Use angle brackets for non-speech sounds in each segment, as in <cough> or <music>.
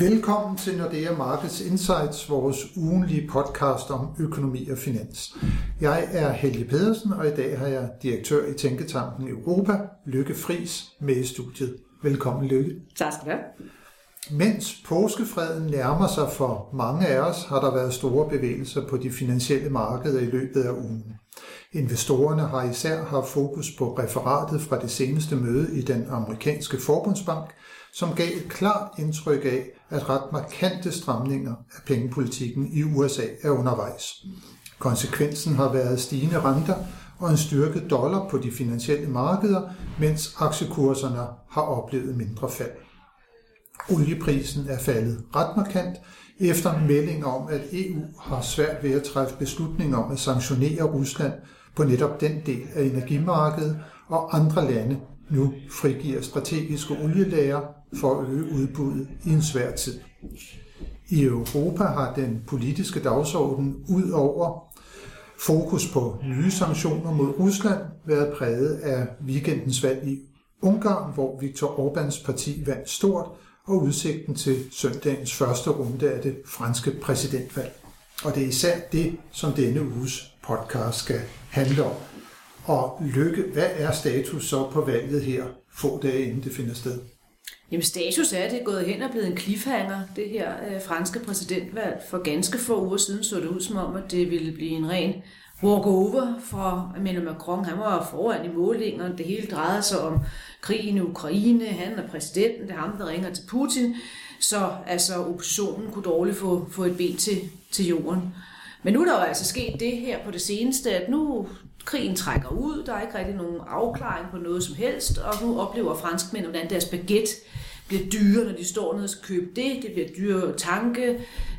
Velkommen til Nordea Markets Insights, vores ugenlige podcast om økonomi og finans. Jeg er Helge Pedersen, og i dag har jeg direktør i Tænketanken Europa, Lykke Fris, med i studiet. Velkommen, Lykke. Tak skal du have. Mens påskefreden nærmer sig for mange af os, har der været store bevægelser på de finansielle markeder i løbet af ugen. Investorerne har især haft fokus på referatet fra det seneste møde i den amerikanske forbundsbank, som gav et klart indtryk af, at ret markante stramninger af pengepolitikken i USA er undervejs. Konsekvensen har været stigende renter og en styrket dollar på de finansielle markeder, mens aktiekurserne har oplevet mindre fald. Olieprisen er faldet ret markant, efter melding om, at EU har svært ved at træffe beslutninger om at sanktionere Rusland på netop den del af energimarkedet, og andre lande nu frigiver strategiske olielager for at øge udbuddet i en svær tid. I Europa har den politiske dagsorden ud over fokus på nye sanktioner mod Rusland været præget af weekendens valg i Ungarn, hvor Viktor Orbáns parti vandt stort, og udsigten til søndagens første runde af det franske præsidentvalg. Og det er især det, som denne uges podcast skal handle om. Og Lykke, hvad er status så på valget her, få dage inden det finder sted? Jamen status er, at det er gået hen og blevet en cliffhanger, det her øh, franske præsidentvalg. For ganske få uger siden så det ud som om, at det ville blive en ren walkover for Emmanuel Macron. Han var foran i målingerne. Det hele drejede sig om krigen i Ukraine. Han er præsidenten. Det er ham, der ringer til Putin. Så altså, oppositionen kunne dårligt få, få et ben til, til jorden. Men nu er der jo altså sket det her på det seneste, at nu krigen trækker ud, der er ikke rigtig nogen afklaring på noget som helst, og nu oplever franskmænd, hvordan deres baguette bliver dyre, når de står nede og skal købe det, det bliver dyre tanke,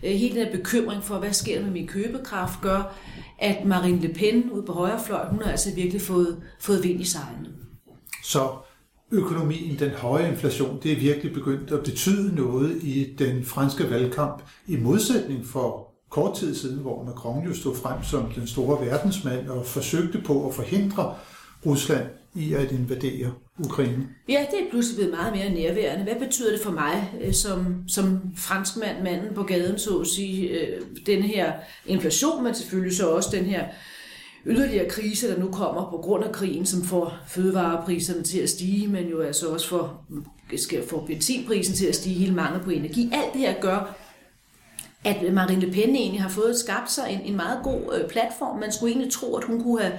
øh, hele den her bekymring for, hvad sker med min købekraft, gør, at Marine Le Pen ude på højrefløj, hun har altså virkelig fået, fået vind i sejlene. Så økonomien, den høje inflation, det er virkelig begyndt at betyde noget i den franske valgkamp, i modsætning for kort tid siden, hvor Macron jo stod frem som den store verdensmand og forsøgte på at forhindre Rusland i at invadere Ukraine. Ja, det er pludselig blevet meget mere nærværende. Hvad betyder det for mig øh, som, som franskmand, manden på gaden, så at sige, øh, den her inflation, men selvfølgelig så også den her yderligere krise, der nu kommer på grund af krigen, som får fødevarepriserne til at stige, men jo altså også for, skal få benzinprisen til at stige, hele mangel på energi. Alt det her gør, at Marine Le Pen egentlig har fået skabt sig en, en meget god øh, platform. Man skulle egentlig tro, at hun kunne have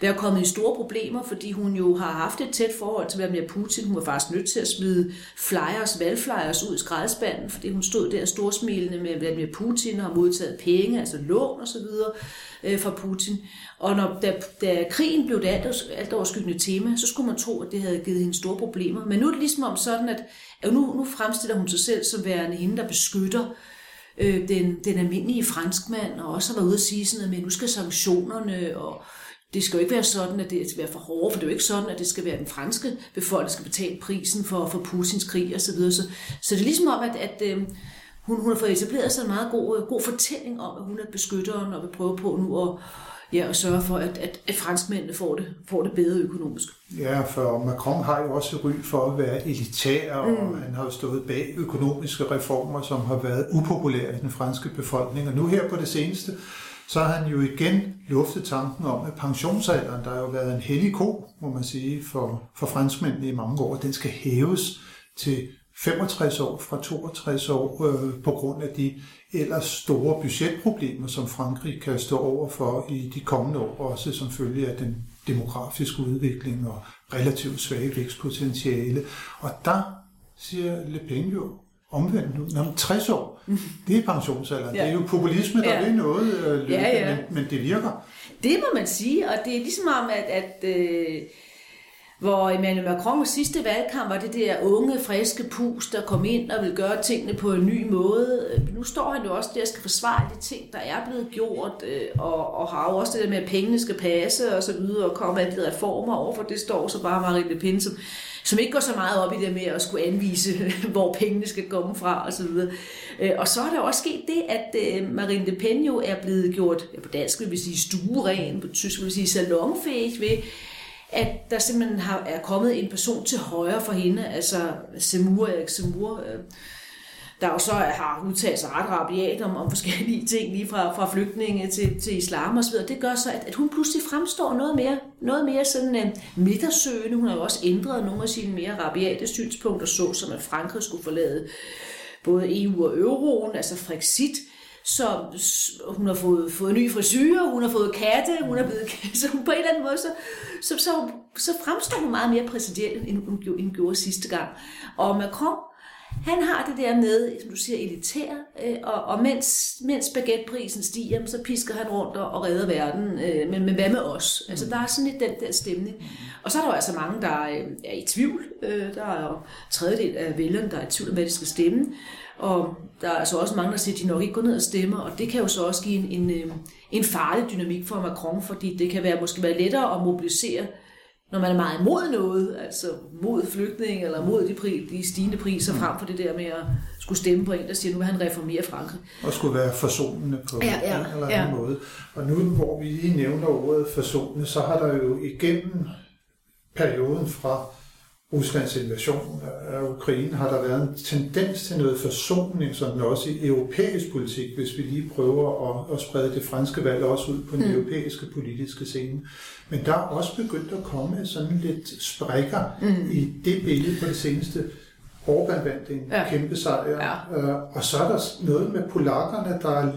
været kommet i store problemer, fordi hun jo har haft et tæt forhold til Vladimir Putin. Hun var faktisk nødt til at smide flyers, valgflyers ud i skraldespanden, fordi hun stod der storsmilende med Vladimir Putin og har modtaget penge, altså lån og så videre øh, fra Putin. Og når, da, da krigen blev det alt, alt overskyggende tema, så skulle man tro, at det havde givet hende store problemer. Men nu er det ligesom om sådan, at, at nu, nu fremstiller hun sig selv som værende hende, der beskytter øh, den, den almindelige franskmand, og også har været ude og sige sådan noget med, at nu skal sanktionerne, og det skal jo ikke være sådan, at det skal være for hårdt, for det er jo ikke sådan, at det skal være den franske befolkning, der skal betale prisen for, for Putins krig osv. Så, videre. så, så det er ligesom om, at, at øh, hun, hun har fået etableret sig en meget god, øh, god fortælling om, at hun er beskytteren, og vil prøve på nu at, ja, at sørge for, at, at, at franskmændene får det, får det bedre økonomisk. Ja, for Macron har jo også ry for at være elitær, og mm. han har jo stået bag økonomiske reformer, som har været upopulære i den franske befolkning. Og nu her på det seneste, så har han jo igen luftet tanken om, at pensionsalderen, der har jo været en hellig ko, må man sige, for, for franskmændene i mange år, den skal hæves til 65 år fra 62 år øh, på grund af de ellers store budgetproblemer, som Frankrig kan stå over for i de kommende år, også som følge af den demografiske udvikling og relativt svage vækstpotentiale. Og der siger Le Pen jo omvendt nu, når 60 år, <laughs> det er pensionsalderen. Ja. Det er jo populisme, der ja. vil noget, øh, ja, ja. Men, men det virker. Det må man sige, og det er ligesom om, at, at øh, hvor Emmanuel Macron sidste valgkamp var det der unge, friske pus, der kom ind og ville gøre tingene på en ny måde. Nu står han jo også der og skal forsvare de ting, der er blevet gjort, øh, og, og har jo også det der med, at pengene skal passe og så videre, og komme alle de reformer over, for det står så bare Marine Le Pen, som, som ikke går så meget op i det med at skulle anvise, <laughs> hvor pengene skal komme fra og så videre. Øh, og så er der også sket det, at øh, Marine Le Pen jo er blevet gjort, ja, på dansk vil vi sige stueren, på tysk vil vi sige salonfæg ved, at der simpelthen har, er kommet en person til højre for hende, altså Semur, Erik Semur, øh, der jo så har udtalt sig ret rabiat om, om forskellige <laughs> ting, lige fra, fra flygtninge til, til islam osv., det gør så, at, at hun pludselig fremstår noget mere, noget mere sådan øh, uh, midtersøgende. Hun har jo også ændret nogle af sine mere rabiate synspunkter, så som at Frankrig skulle forlade både EU og euroen, altså Frexit, så hun har fået, fået ny frisyr, hun har fået katte, hun er blevet <laughs> så hun på en eller anden måde, så, så, så, så fremstår hun meget mere præsident, end hun, end hun gjorde sidste gang. Og Macron, han har det der med, som du siger, elitær, øh, og, og mens, mens baguetteprisen stiger, så pisker han rundt og, og redder verden. Øh, men, men hvad med os? Altså, der er sådan lidt den der stemning. Og så er der jo altså mange, der øh, er i tvivl. Øh, der er jo tredjedel af vælgerne, der er i tvivl om, hvad de skal stemme. Og der er altså også mange, der siger, at de nok ikke går ned og stemmer, og det kan jo så også give en, en, øh, en farlig dynamik for Macron, fordi det kan være, måske være lettere at mobilisere, når man er meget imod noget, altså mod flygtning eller mod de, pri, de stigende priser, mm. frem for det der med at skulle stemme på en, der siger, nu vil han reformere Frankrig. Og skulle være forsonende på ja, ja, en eller anden ja. måde. Og nu, hvor vi lige nævner ordet forsonende, så har der jo igennem perioden fra Ruslands invasion af Ukraine, har der været en tendens til noget forsoning, sådan også i europæisk politik, hvis vi lige prøver at, at sprede det franske valg også ud på den mm. europæiske politiske scene. Men der er også begyndt at komme sådan lidt sprækker mm. i det billede på det seneste. Orbán vandt en ja. kæmpe sejr, ja. øh, og så er der noget med polakkerne, der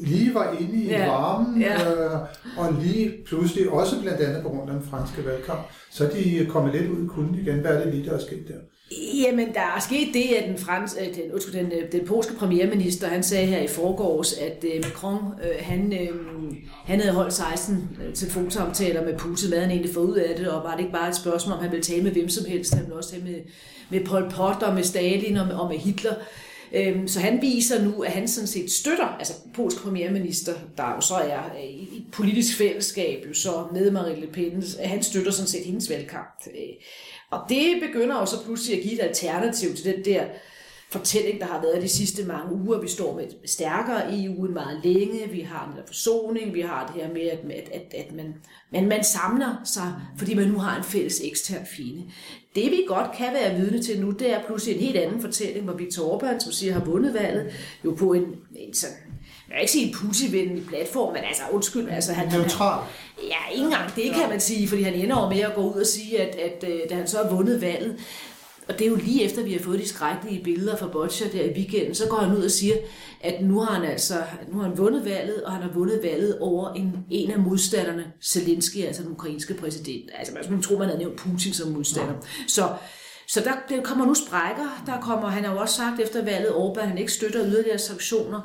lige var inde i ja. varmen, ja. Øh, og lige pludselig, også blandt andet på grund af den franske valgkamp, så er de kommet lidt ud i kulden igen. Hvad er det lige, der er sket der? Jamen, der er sket det, at den, frans, øh, den, undskyld, den, øh, den polske premierminister, han sagde her i forgårs, at uh, Macron, uh, han, uh, han havde holdt 16 telefonsamtaler med Putin, hvad han egentlig fået ud af det, og var det ikke bare et spørgsmål, om han ville tale med hvem som helst, han ville også tale med, med Pol Pot og med Stalin og med, og med Hitler. Øhm, så han viser nu, at han sådan set støtter, altså polsk premierminister, der jo så er øh, i et politisk fællesskab, jo så med Marine Le Pen, øh, han støtter sådan set hendes valgkamp. Øh, og det begynder jo så pludselig at give et alternativ til den der fortælling, der har været de sidste mange uger. Vi står med et stærkere EU end meget længe, vi har en forsoning, vi har det her med, at, at, at, at man, man, man samler sig, fordi man nu har en fælles ekstern fjende. Det vi godt kan være vidne til nu, det er pludselig en helt anden fortælling, hvor Viktor Orbán, som siger, har vundet valget, jo på en, en sådan jeg vil ikke sige en pussyvenlig platform, men altså undskyld. Altså, han, Neutral. Han, ja, ikke engang det kan man sige, fordi han ender med at gå ud og sige, at, at, at øh, da han så har vundet valget, og det er jo lige efter, vi har fået de skrækkelige billeder fra Boccia der i weekenden, så går han ud og siger, at nu har han altså nu har han vundet valget, og han har vundet valget over en, en af modstanderne, Zelensky, altså den ukrainske præsident. Altså man skulle tro, man havde nævnt Putin som modstander. Ja. Så så der, der kommer nu sprækker. Der kommer, han har jo også sagt efter valget, Orbán, han ikke støtter yderligere sanktioner.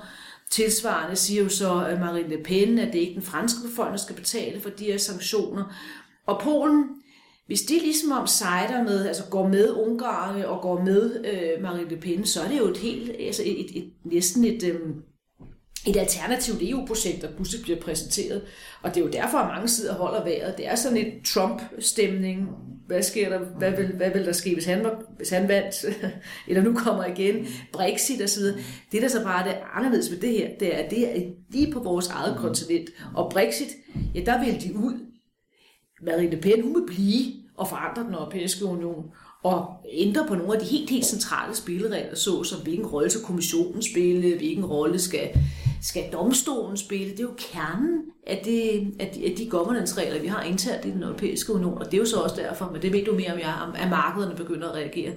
Tilsvarende siger jo så øh, Marine Le Pen, at det ikke den franske befolkning, der skal betale for de her sanktioner. Og Polen, hvis de ligesom om sejder med, altså går med Ungarn og går med øh, Marine Le Pen, så er det jo et helt, altså et, et, et næsten et, øh, et alternativt EU-projekt, der pludselig bliver præsenteret. Og det er jo derfor, at mange sider holder vejret. Det er sådan et Trump-stemning. Hvad sker der? Hvad vil, hvad vil der ske, hvis han, var, hvis han vandt? <laughs> Eller nu kommer igen. Brexit og så videre. Det, der så bare er det anderledes med det her, det er, at det er lige på vores eget kontinent. Og Brexit, ja, der vil de ud. Marine Le Pen, hun vil blive og forandre den europæiske union og ændre på nogle af de helt, helt centrale spilleregler, så som hvilken rolle skal kommissionen spille, hvilken rolle skal, skal domstolen spille. Det er jo kernen af, det, af, de, af de governance-regler, vi har internt i den europæiske union, og det er jo så også derfor, men det ved du mere om, jeg, at markederne begynder at reagere.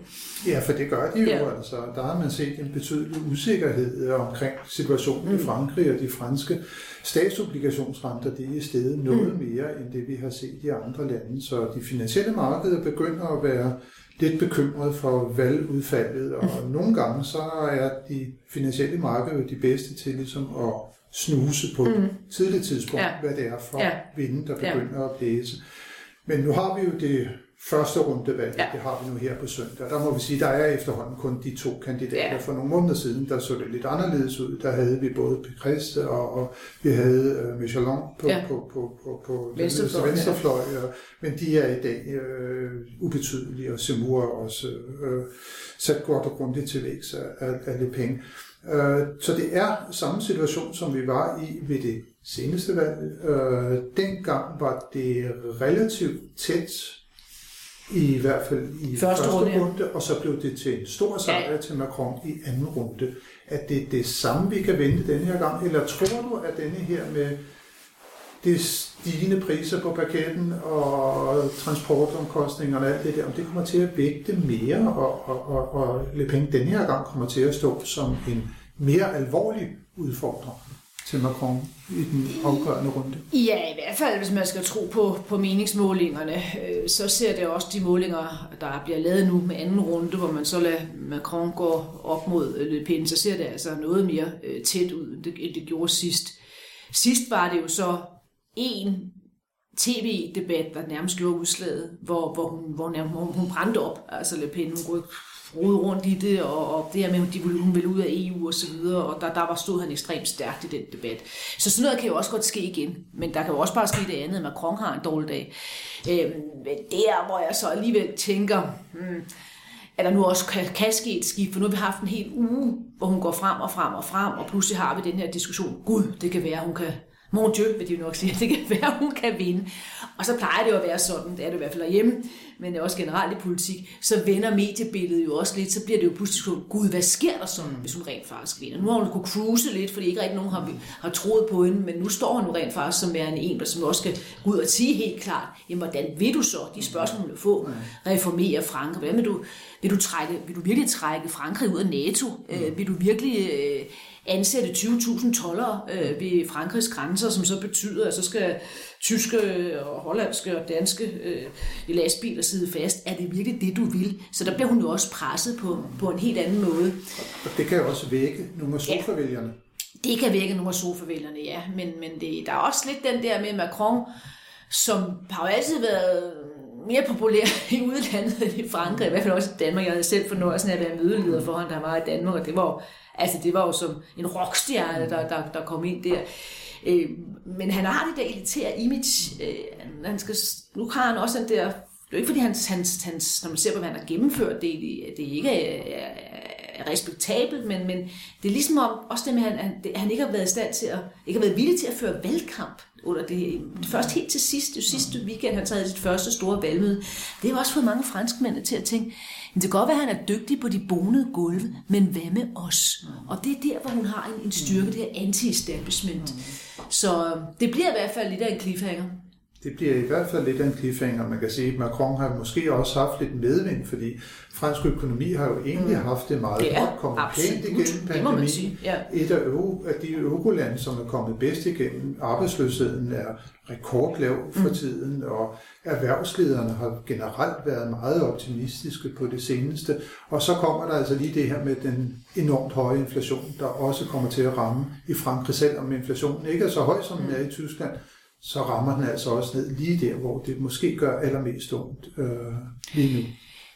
Ja, for det gør de jo ja. altså. Der har man set en betydelig usikkerhed omkring situationen mm. i Frankrig og de franske statsobligationsrenter, de er i stedet noget mm. mere end det, vi har set i andre lande. Så de finansielle markeder begynder at være lidt bekymret for valgudfaldet, og mm. nogle gange så er de finansielle markeder de bedste til ligesom at snuse på mm. et tidligt tidspunkt, ja. hvad det er for ja. vinden, der begynder ja. at blæse. Men nu har vi jo det første rundevalg, ja. det har vi nu her på søndag. Der må vi sige, der er efterhånden kun de to kandidater. Ja. For nogle måneder siden, der så det lidt anderledes ud. Der havde vi både Pécresse og, og vi havde uh, Michelin på, ja. på, på, på, på venstrefløj, venstrefløj ja. men de er i dag øh, ubetydelige, og Semur er også øh, sat godt og grundigt til vægs af, af, af Le Pen. Øh, så det er samme situation, som vi var i ved det seneste valg. Øh, dengang var det relativt tæt I hvert fald i Første første, runde, og så blev det til en stor sejr Ja. til Macron i anden runde. Er det det samme, vi kan vente denne her gang, eller tror du, at denne her med det stigende priser på paketten og transportomkostningerne og alt det der, om det kommer til at vægte mere, og, og, og, og Le Pen denne her gang kommer til at stå som en mere alvorlig udfordrer til Macron i den afgørende runde? Ja, i hvert fald, hvis man skal tro på, på meningsmålingerne, øh, så ser det også de målinger, der bliver lavet nu med anden runde, hvor man så lader Macron gå op mod øh, Le Pen, så ser det altså noget mere øh, tæt ud, end det, end det gjorde sidst. Sidst var det jo så en tv-debat, der nærmest gjorde udslaget, hvor, hvor, hun, hvor nærmest, hvor hun brændte op, altså Le Pen, hun rode rundt i det, og, og det her med, at de ville, hun ville ud af EU og så videre, og der, der var stod han ekstremt stærkt i den debat. Så sådan noget kan jo også godt ske igen, men der kan jo også bare ske det andet, at Macron har en dårlig dag. Øhm, men der, hvor jeg så alligevel tænker, hmm, at der nu også kan, kan ske et skift, for nu har vi haft en hel uge, hvor hun går frem og frem og frem, og pludselig har vi den her diskussion, gud, det kan være, hun kan Mon Dieu, vil de jo nok sige, det kan være, hun kan vinde. Og så plejer det jo at være sådan, det er det i hvert fald derhjemme, men det er også generelt i politik, så vender mediebilledet jo også lidt, så bliver det jo pludselig sådan, gud, hvad sker der sådan, hvis hun rent faktisk vinder? Nu har hun kunnet cruise lidt, fordi ikke rigtig nogen har, har troet på hende, men nu står hun jo rent faktisk som værende en, der som også skal gå ud og sige helt klart, jamen hvordan vil du så, de spørgsmål, hun vil få, reformere Frankrig, hvordan vil du, vil du, trække, vil du virkelig trække Frankrig ud af NATO? Øh, vil du virkelig øh, ansætte 20.000 tollere øh, ved Frankrigs grænser, som så betyder, at så skal tyske og hollandske og danske øh, lastbiler sidde fast. Er det virkelig det, du vil? Så der bliver hun jo også presset på, på en helt anden måde. Og det kan jo også vække nogle af sofavælgerne. Det kan vække nogle af sofavælgerne, ja. Men, men det, der er også lidt den der med Macron, som har jo altid været mere populær <laughs> i udlandet end i Frankrig, i hvert fald også i Danmark. Jeg havde selv fornøjelsen af at være mødeleder for ham, der var i Danmark, og det var altså det var jo som en rockstjerne, der, der, der kom ind der. Øh, men han har det der elitære image. Øh, han skal, nu har han også den der... Det er jo ikke fordi, hans, hans, hans, når man ser på, hvad han har gennemført, det, det ikke er, er, respektabelt, men, men det er ligesom om, også det med, at han, han ikke har været i stand til at, ikke har været villig til at føre valgkamp under det, først helt til sidst, det sidste weekend, han taget sit første store valgmøde. Det har også fået mange franskmænd til at tænke, det kan godt være, at han er dygtig på de bonede gulve, men hvad med os? Og det er der, hvor hun har en, en styrke, det her anti-establishment. Så det bliver i hvert fald lidt af en cliffhanger. Det bliver i hvert fald lidt af en cliffhanger. Man kan sige, at Macron har måske også haft lidt medvind, fordi fransk økonomi har jo egentlig haft det meget Det godt, kommet pænt igennem pandemien. ja. Et af, euro, af de eurolande, som er kommet bedst igennem, arbejdsløsheden er rekordlav for Mm. tiden, og erhvervslederne har generelt været meget optimistiske på det seneste. Og så kommer der altså lige det her med den enormt høje inflation, der også kommer til at ramme i Frankrig, selvom inflationen ikke er så høj, som den er i Tyskland, så rammer den altså også ned lige der, hvor det måske gør allermest ondt øh, lige nu.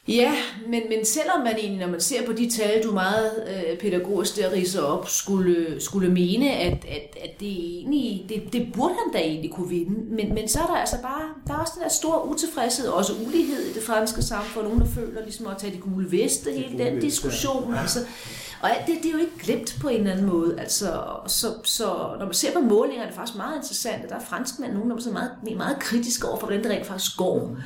Ja, men, men selvom man egentlig, når man ser på de tal, du meget øh, pædagogisk der riser op, skulle, skulle mene, at, at, at det, egentlig, det, det burde han da egentlig kunne vinde. Men, men så er der altså bare, der er også den der store utilfredshed, også ulighed i det franske samfund. Nogen, der føler ligesom at tage de gule veste, hele gule den veste, diskussion. ja. Altså, og alt det, det er jo ikke glemt på en eller anden måde. Altså, så, så når man ser på målinger, er det faktisk meget interessant, at der er franskmænd, nogen, der er så meget, meget kritiske over for, hvordan det rent faktisk går.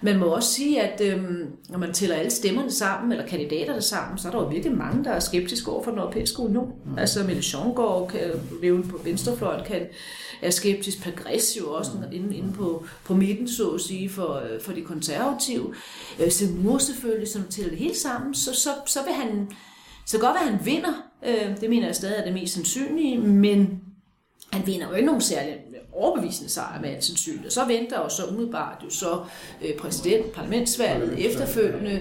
Man må også sige, at øhm, når man tæller alle stemmerne sammen, eller kandidaterne sammen, så er der jo virkelig mange, der er skeptiske over for den europæiske union. Mm. Altså Mélenchon går kan leve på venstrefløjen, kan, er skeptisk. Pagres jo også mm. inde, inde på, på midten, så at sige, for, øh, for de konservative. Øh, Zemmour selvfølgelig, som tæller det hele sammen, så, så, så vil han, så godt at han vinder. Øh, det mener jeg stadig er det mest sandsynlige, men han vinder jo ikke nogen særlig overbevisende sejr med al sandsynlighed. Så venter jo så umiddelbart jo så øh, præsident, parlamentsvalget efterfølgende,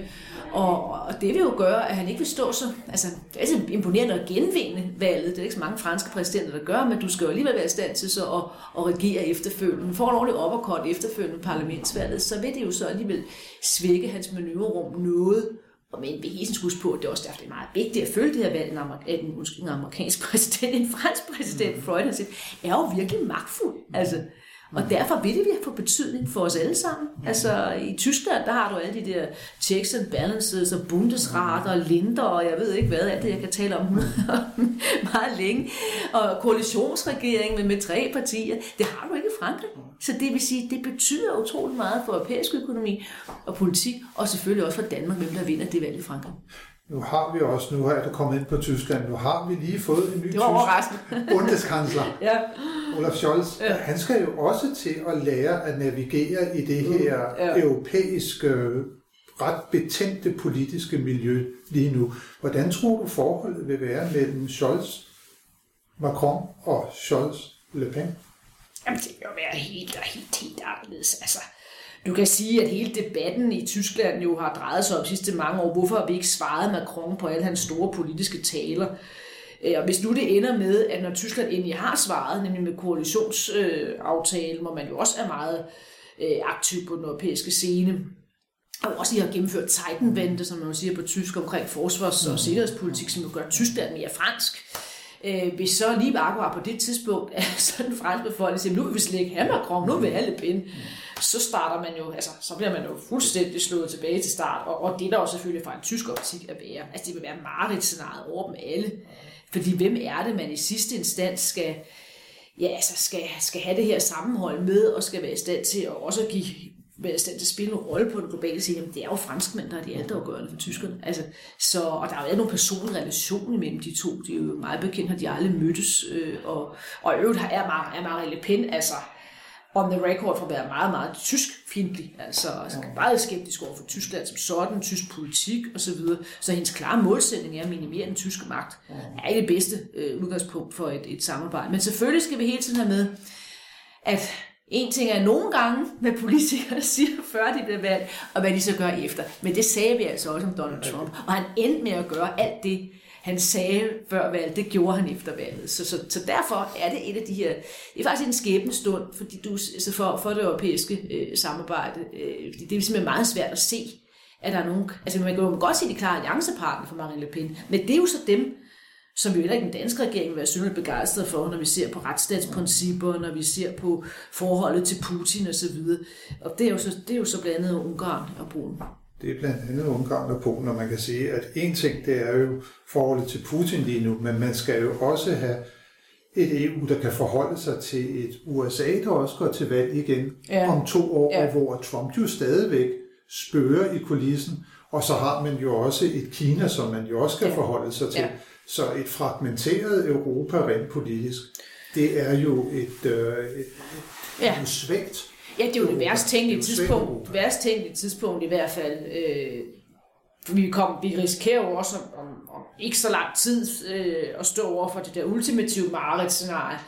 og, og det vil jo gøre, at han ikke vil stå så... Altså, det er altid imponerende at genvinde valget. Det er ikke så mange franske præsidenter, der gør, men du skal jo alligevel være i stand til så at, at regere efterfølgende. Får en ordentlig opperkort efterfølgende parlamentsvalget, så vil det jo så alligevel svække hans manøvrerum noget. Og men vi hele huske på, at det er også derfor, det er meget vigtigt at følge det her valg, en, amerik- at en, en amerikansk præsident, en <laughs> fransk præsident, mm. Freud har set, er jo virkelig magtfuld. Altså, Og derfor vil det få betydning for os alle sammen. Altså i Tyskland, der har du alle de der checks and balances og Bundesrat og Linder og jeg ved ikke hvad, alt det jeg kan tale om <laughs> meget længe. Og koalitionsregering med, med tre partier, det har du ikke i Frankrig. Så det vil sige, det betyder utrolig meget for europæisk økonomi og politik, og selvfølgelig også for Danmark, hvem der vinder det valg i Frankrig. Nu har vi også, nu er du kommet ind på Tyskland, nu har vi lige fået en ny tysk <laughs> bundeskansler. ja. Olaf Scholz. Ja. Han skal jo også til at lære at navigere i det her ja. europæiske, ret betændte politiske miljø lige nu. Hvordan tror du forholdet vil være mellem Scholz, Macron og Scholz, Le Pen? Jamen, det vil jo være helt, helt, helt anderledes. Altså, du kan sige, at hele debatten i Tyskland jo har drejet sig om sidste mange år. Hvorfor har vi ikke svaret Macron på alle hans store politiske taler? Øh, og hvis nu det ender med, at når Tyskland endelig har svaret, nemlig med koalitionsaftalen, hvor man jo også er meget øh, aktiv på den europæiske scene, og også har gennemført Zeitenwende, som man siger på tysk, omkring forsvars- og sikkerhedspolitik, som jo gør Tyskland mere fransk. Øh, hvis så lige akkurat på det tidspunkt, <laughs> at sådan en fransk befolkning siger, nu vil vi slet ikke have Macron, nu vil vi have Le Pen, så starter man jo, altså, så bliver man jo fuldstændig slået tilbage til start, og, og det der jo selvfølgelig fra en tysk optik at være, altså det vil være meget scenariet over dem alle, fordi hvem er det, man i sidste instans skal, ja, altså skal, skal have det her sammenhold med, og skal være i stand til at også give være i stand til at spille en rolle på den globale scene, jamen det er jo franskmænd, der er de altafgørende for tyskerne. Altså, så, og der er jo nogle personlige relation imellem de to. De er jo meget bekendt, har de aldrig mødtes. Øh, og, og i øvrigt er, er Marie Le Pen, altså on the record for at være meget, meget tysk fjendtlig, altså, altså meget skeptisk over for Tyskland som sådan, tysk politik osv. Så, videre. så hendes klare målsætning er at minimere den tyske magt. er ikke det bedste øh, udgangspunkt for et, et samarbejde. Men selvfølgelig skal vi hele tiden have med, at en ting er nogle gange, hvad politikere <laughs> siger, før de bliver valgt, og hvad de så gør efter. Men det sagde vi altså også om Donald Trump. Og han endte med at gøre alt det, han sagde før valget, det gjorde han efter valget. Så, så, så derfor er det et af de her, det er faktisk en skæbne stund, fordi du, altså for, for det europæiske øh, samarbejde, øh, det, det er simpelthen meget svært at se, at der er nogen, altså man kan jo godt se de klare alliancepartner for Marine Le Pen, men det er jo så dem, som jo heller ikke den danske regering vil være synligt begejstret for, når vi ser på retsstatsprincipper, når vi ser på forholdet til Putin osv. Og, og det er jo så, det er jo så blandt andet Ungarn og Polen. Det er blandt andet Ungarn og Polen, og man kan sige, at en ting, det er jo forholdet til Putin lige nu, men man skal jo også have et EU, der kan forholde sig til et USA, der også går til valg igen ja. om to år, ja. hvor Trump jo stadigvæk spørger i kulissen, og så har man jo også et Kina, som man jo også skal ja. forholde sig til. Ja. Så et fragmenteret Europa rent politisk, det er jo et, øh, et, ja. et svagt Ja, det er jo det værst tænkelige tidspunkt, værst tænkelige tidspunkt i hvert fald. Øh, vi, kom, vi risikerer jo også om, om ikke så lang tid øh, at stå over for det der ultimative mareridt-scenarie.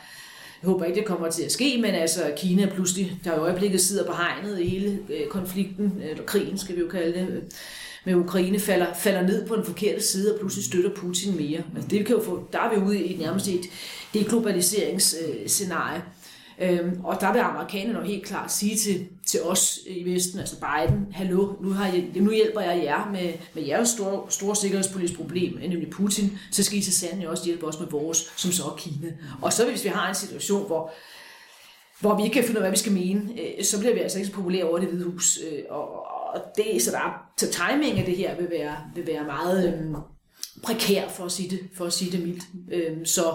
Jeg håber ikke, det kommer til at ske, men altså Kina pludselig, der i øjeblikket sidder på hegnet i hele øh, konflikten, eller krigen skal vi jo kalde det, med Ukraine, falder, falder ned på den forkerte side og pludselig støtter Putin mere. Altså, det kan jo få, der er vi ude i et nærmest et deglobaliseringsscenarie. Øhm, og der vil amerikanerne helt klart sige til, til os i Vesten, altså Biden, hallo, nu, har jeg, nu hjælper jeg jer med, med jeres store, store sikkerhedspolitiske problem, nemlig Putin, så skal I så sandelig også hjælpe os med vores, som så er Kina. Og så hvis vi har en situation, hvor hvor vi ikke kan finde ud af, hvad vi skal mene, øh, så bliver vi altså ikke så populære over det hvide hus. Øh, og, og det, så, der, så timing af det her vil være, vil være meget øhm, prekær, for at sige det, for at sige det mildt. Øhm, så,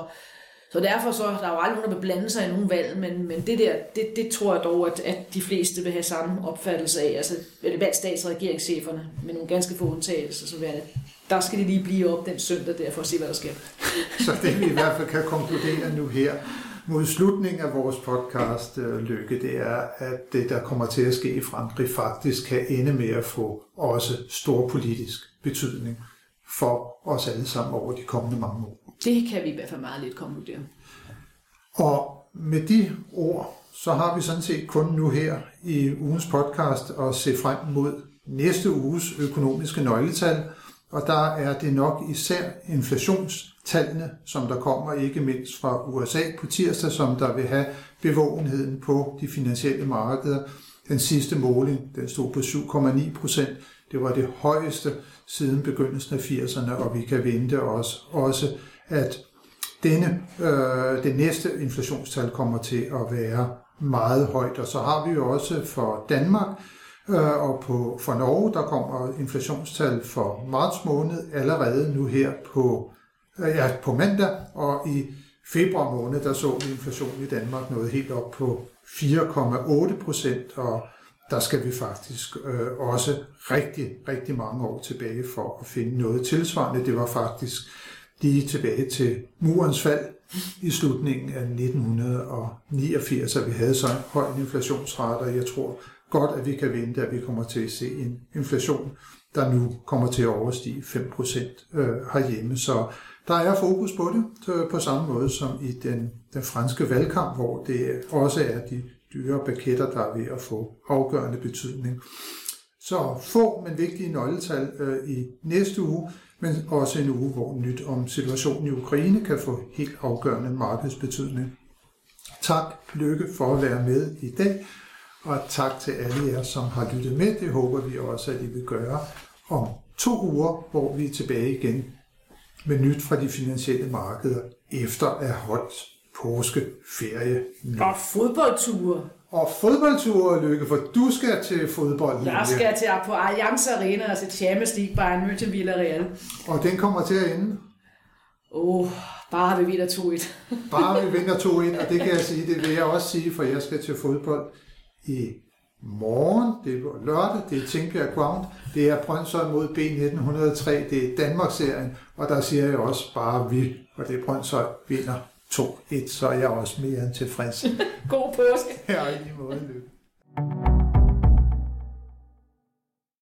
så derfor så, der er jo aldrig nogen, der vil blande sig i nogen valg, men, men det der, det, det tror jeg dog, at, at de fleste vil have samme opfattelse af, altså valgstats- og regeringscheferne, med nogle ganske få undtagelser, så det, der skal de lige blive op den søndag der, for at se, hvad der sker. så det vi i hvert fald kan konkludere nu her, mod slutningen af vores podcast, øh, Lykke, det er, at det, der kommer til at ske i Frankrig, faktisk kan ende med at få også stor politisk betydning for os alle sammen over de kommende mange år. Det kan vi i hvert fald meget lidt konkludere. Og med de ord, så har vi sådan set kun nu her i ugens podcast at se frem mod næste uges økonomiske nøgletal, og der er det nok især inflationstallene, som der kommer ikke mindst fra USA på tirsdag, som der vil have bevågenheden på de finansielle markeder. Den sidste måling, den stod på 7,9 procent. Det var det højeste siden begyndelsen af 80'erne, og vi kan vente os også at denne, øh, det næste inflationstal kommer til at være meget højt. Og så har vi jo også for Danmark Øh, og på, for Norge, der kommer inflationstal for marts måned allerede nu her på, øh, ja, på mandag, og i februar måned, der så vi inflation i Danmark noget helt op på 4,8 procent, og der skal vi faktisk øh, også rigtig, rigtig mange år tilbage for at finde noget tilsvarende. Det var faktisk lige tilbage til murens fald i slutningen af 1989, at vi havde så en høj inflationsrate, og jeg tror godt, at vi kan vente, at vi kommer til at se en inflation, der nu kommer til at overstige 5% øh, herhjemme. Så der er fokus på det, øh, på samme måde som i den, den franske valgkamp, hvor det også er de dyre paketter, der er ved at få afgørende betydning. Så få, men vigtige nøgletal øh, i næste uge, men også en uge, hvor nyt om situationen i Ukraine kan få helt afgørende markedsbetydning. Tak, Lykke, for at være med i dag, og tak til alle jer, som har lyttet med. Det håber vi også, at I vil gøre om to uger, hvor vi er tilbage igen med nyt fra de finansielle markeder efter at have holdt påskeferie nu. Og fodboldture. Og fodboldture, Lykke, for du skal til fodbold. Jeg skal til på Allianz Arena og se Champions League Bayern München Villarreal. Og den kommer til at ende? Åh, oh, bare vi vinder 2-1. bare vi <laughs> vinder 2-1, og det kan jeg sige, det vil jeg også sige, for jeg skal til fodbold i morgen, det er lørdag, det er Tingbjerg Ground, det er Brøndshøj mod B1903, det er Danmarksserien, og der siger jeg også bare vi, og det er Brøndshøj vinder 2-1, så er jeg også mere end tilfreds. <laughs> God påske. Ja, i lige måde, Lykke.